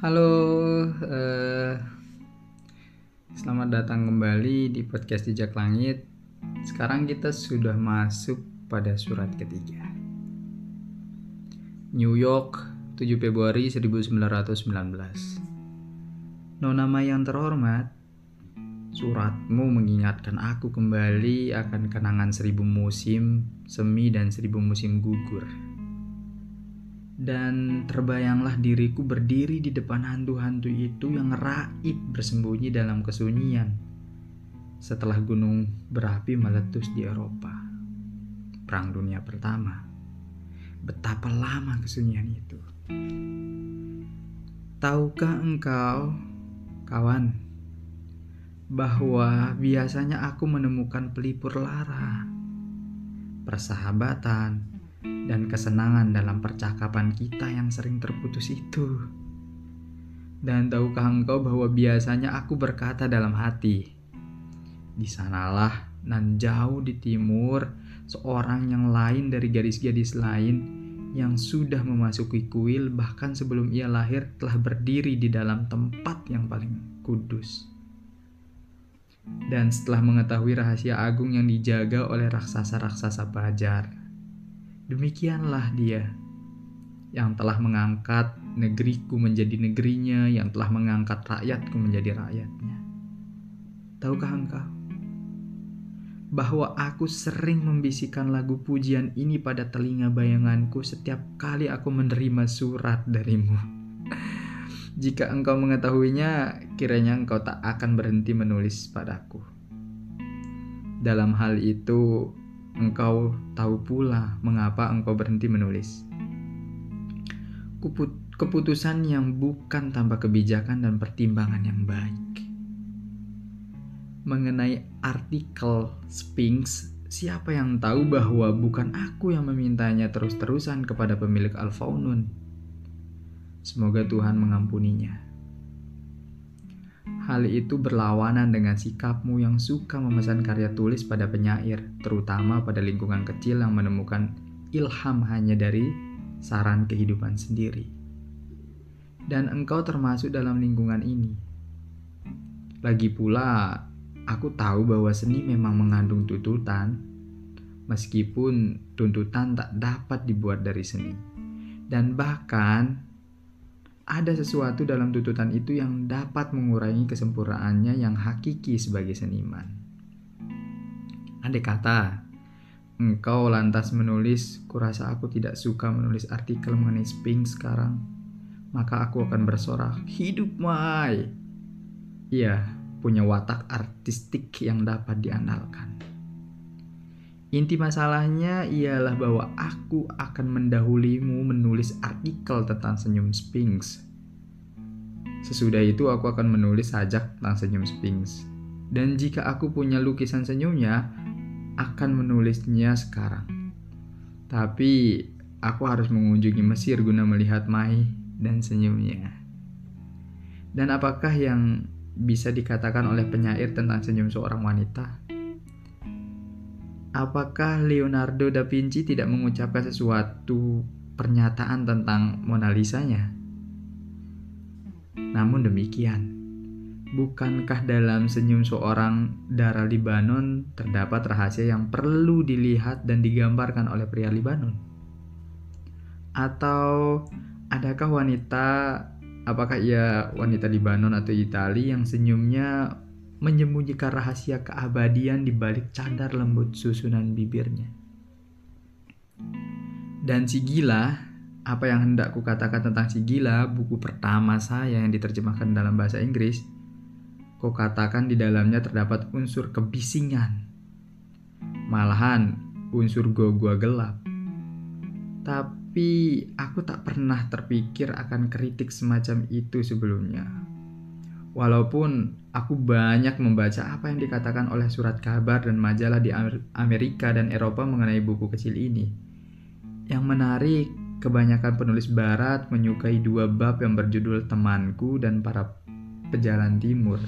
Halo, eh, selamat datang kembali di podcast Jejak Langit. Sekarang kita sudah masuk pada surat ketiga. New York, 7 Februari 1919. Nona yang terhormat, suratmu mengingatkan aku kembali akan kenangan seribu musim semi dan seribu musim gugur dan terbayanglah diriku berdiri di depan hantu-hantu itu yang raib bersembunyi dalam kesunyian setelah gunung berapi meletus di Eropa. Perang Dunia Pertama. Betapa lama kesunyian itu. Tahukah engkau, kawan, bahwa biasanya aku menemukan pelipur lara, persahabatan, dan kesenangan dalam percakapan kita yang sering terputus itu. Dan tahukah engkau bahwa biasanya aku berkata dalam hati, di sanalah nan jauh di timur seorang yang lain dari gadis-gadis lain yang sudah memasuki kuil bahkan sebelum ia lahir telah berdiri di dalam tempat yang paling kudus. Dan setelah mengetahui rahasia agung yang dijaga oleh raksasa-raksasa bajar, Demikianlah dia yang telah mengangkat negeriku menjadi negerinya, yang telah mengangkat rakyatku menjadi rakyatnya. Tahukah engkau bahwa aku sering membisikkan lagu pujian ini pada telinga bayanganku setiap kali aku menerima surat darimu? Jika engkau mengetahuinya, kiranya engkau tak akan berhenti menulis padaku. Dalam hal itu, engkau tahu pula mengapa engkau berhenti menulis. Keputusan yang bukan tanpa kebijakan dan pertimbangan yang baik. Mengenai artikel Sphinx, siapa yang tahu bahwa bukan aku yang memintanya terus-terusan kepada pemilik Alfaunun. Semoga Tuhan mengampuninya. Hal itu berlawanan dengan sikapmu yang suka memesan karya tulis pada penyair, terutama pada lingkungan kecil yang menemukan ilham hanya dari saran kehidupan sendiri. Dan engkau termasuk dalam lingkungan ini. Lagi pula, aku tahu bahwa seni memang mengandung tuntutan, meskipun tuntutan tak dapat dibuat dari seni. Dan bahkan ada sesuatu dalam tuntutan itu yang dapat mengurangi kesempurnaannya yang hakiki sebagai seniman. Andai kata engkau lantas menulis, kurasa aku tidak suka menulis artikel mengenai Sphinx sekarang, maka aku akan bersorak, hidup Mai. Iya, punya watak artistik yang dapat diandalkan. Inti masalahnya ialah bahwa aku akan mendahulimu menulis artikel tentang senyum Sphinx. Sesudah itu aku akan menulis sajak tentang senyum Sphinx. Dan jika aku punya lukisan senyumnya, akan menulisnya sekarang. Tapi aku harus mengunjungi Mesir guna melihat Mai dan senyumnya. Dan apakah yang bisa dikatakan oleh penyair tentang senyum seorang wanita? Apakah Leonardo da Vinci tidak mengucapkan sesuatu pernyataan tentang Mona Lisa-nya? Namun demikian, bukankah dalam senyum seorang darah Libanon terdapat rahasia yang perlu dilihat dan digambarkan oleh pria Libanon? Atau adakah wanita, apakah ia wanita Libanon atau Italia yang senyumnya menyembunyikan rahasia keabadian di balik cadar lembut susunan bibirnya. Dan si gila, apa yang hendak kukatakan tentang si gila, buku pertama saya yang diterjemahkan dalam bahasa Inggris, kau katakan di dalamnya terdapat unsur kebisingan. Malahan unsur gua-gua gelap. Tapi aku tak pernah terpikir akan kritik semacam itu sebelumnya. Walaupun aku banyak membaca apa yang dikatakan oleh surat kabar dan majalah di Amerika dan Eropa mengenai buku kecil ini. Yang menarik, kebanyakan penulis barat menyukai dua bab yang berjudul Temanku dan Para Pejalan Timur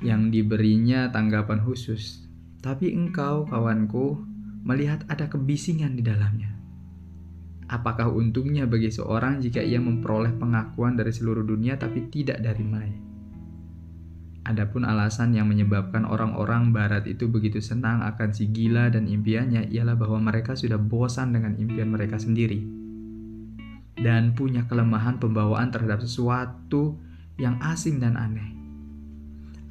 yang diberinya tanggapan khusus. Tapi engkau, kawanku, melihat ada kebisingan di dalamnya. Apakah untungnya bagi seorang jika ia memperoleh pengakuan dari seluruh dunia tapi tidak dari Maya? Adapun alasan yang menyebabkan orang-orang barat itu begitu senang akan si gila dan impiannya ialah bahwa mereka sudah bosan dengan impian mereka sendiri dan punya kelemahan pembawaan terhadap sesuatu yang asing dan aneh.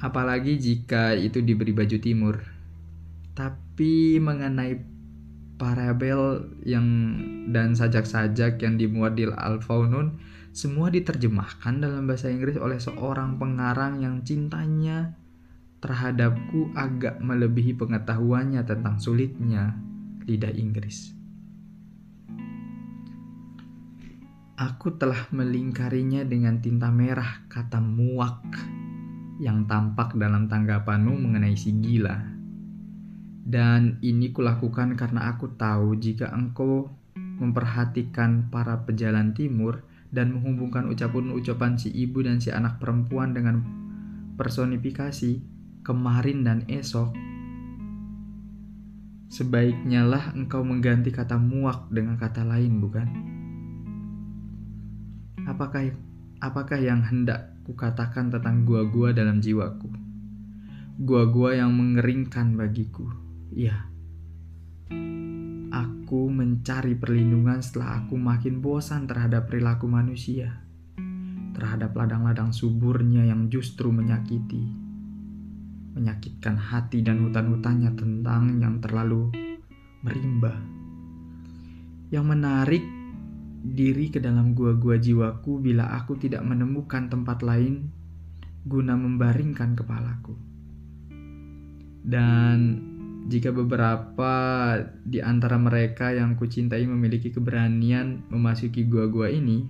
Apalagi jika itu diberi baju timur. Tapi mengenai parabel yang dan sajak-sajak yang dimuat di Al-Faunun semua diterjemahkan dalam bahasa Inggris oleh seorang pengarang yang cintanya terhadapku agak melebihi pengetahuannya tentang sulitnya lidah Inggris. Aku telah melingkarinya dengan tinta merah kata muak yang tampak dalam tanggapanmu mengenai si gila. Dan ini kulakukan karena aku tahu jika engkau memperhatikan para pejalan timur, dan menghubungkan ucapan-ucapan si ibu dan si anak perempuan dengan personifikasi kemarin dan esok, sebaiknya lah engkau mengganti kata muak dengan kata lain, bukan? Apakah apakah yang hendak kukatakan tentang gua-gua dalam jiwaku? Gua-gua yang mengeringkan bagiku. Ya, Aku mencari perlindungan setelah aku makin bosan terhadap perilaku manusia, terhadap ladang-ladang suburnya yang justru menyakiti, menyakitkan hati dan hutan-hutannya tentang yang terlalu merimba. Yang menarik diri ke dalam gua-gua jiwaku bila aku tidak menemukan tempat lain guna membaringkan kepalaku. Dan jika beberapa di antara mereka yang kucintai memiliki keberanian memasuki gua-gua ini,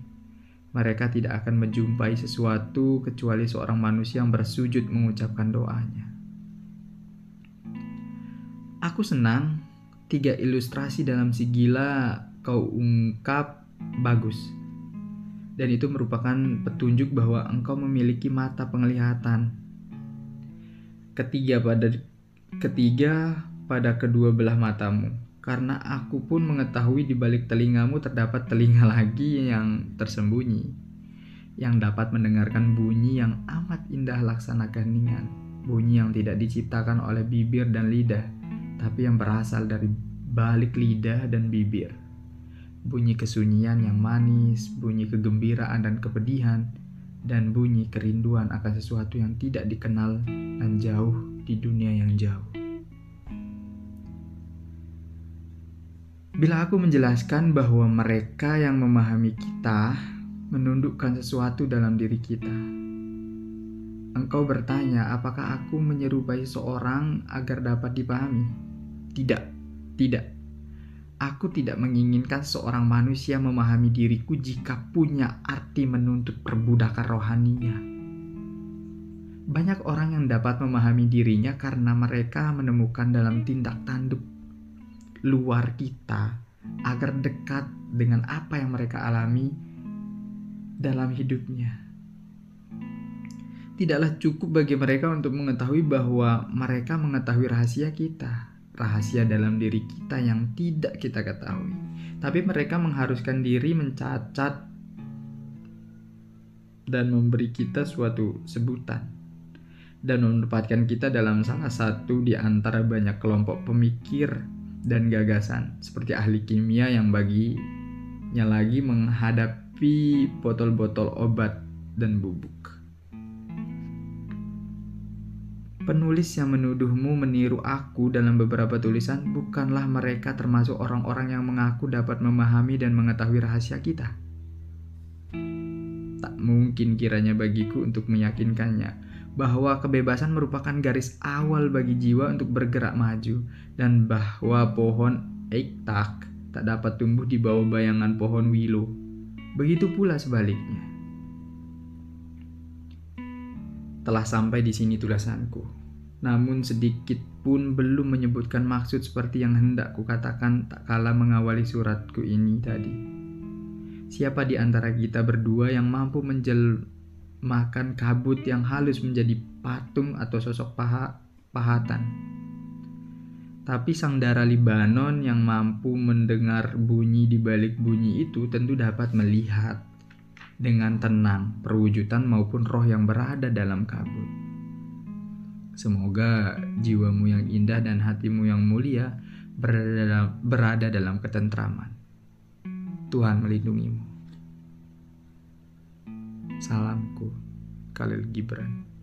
mereka tidak akan menjumpai sesuatu kecuali seorang manusia yang bersujud mengucapkan doanya. Aku senang tiga ilustrasi dalam si gila kau ungkap bagus. Dan itu merupakan petunjuk bahwa engkau memiliki mata penglihatan. Ketiga pada Ketiga, pada kedua belah matamu, karena aku pun mengetahui di balik telingamu terdapat telinga lagi yang tersembunyi, yang dapat mendengarkan bunyi yang amat indah laksana keheningan, bunyi yang tidak diciptakan oleh bibir dan lidah, tapi yang berasal dari balik lidah dan bibir. Bunyi kesunyian yang manis, bunyi kegembiraan dan kepedihan, dan bunyi kerinduan akan sesuatu yang tidak dikenal dan jauh di dunia yang jauh. Bila aku menjelaskan bahwa mereka yang memahami kita menundukkan sesuatu dalam diri kita, engkau bertanya, apakah aku menyerupai seorang agar dapat dipahami? Tidak, tidak. Aku tidak menginginkan seorang manusia memahami diriku jika punya arti menuntut perbudakan rohaninya. Banyak orang yang dapat memahami dirinya karena mereka menemukan dalam tindak tanduk luar kita agar dekat dengan apa yang mereka alami dalam hidupnya. Tidaklah cukup bagi mereka untuk mengetahui bahwa mereka mengetahui rahasia kita rahasia dalam diri kita yang tidak kita ketahui. Tapi mereka mengharuskan diri mencacat dan memberi kita suatu sebutan dan menempatkan kita dalam salah satu di antara banyak kelompok pemikir dan gagasan seperti ahli kimia yang baginya lagi menghadapi botol-botol obat dan bubuk. Penulis yang menuduhmu meniru aku dalam beberapa tulisan bukanlah mereka termasuk orang-orang yang mengaku dapat memahami dan mengetahui rahasia kita. Tak mungkin kiranya bagiku untuk meyakinkannya bahwa kebebasan merupakan garis awal bagi jiwa untuk bergerak maju dan bahwa pohon eiktak tak dapat tumbuh di bawah bayangan pohon willow. Begitu pula sebaliknya. Telah sampai di sini tulisanku. Namun sedikit pun belum menyebutkan maksud seperti yang hendak kukatakan tak kala mengawali suratku ini tadi. Siapa di antara kita berdua yang mampu menjelmakan kabut yang halus menjadi patung atau sosok paha, pahatan? Tapi sang darah Libanon yang mampu mendengar bunyi di balik bunyi itu tentu dapat melihat dengan tenang perwujudan maupun roh yang berada dalam kabut. Semoga jiwamu yang indah dan hatimu yang mulia berada dalam, berada dalam ketentraman. Tuhan melindungimu. Salamku, Khalil Gibran.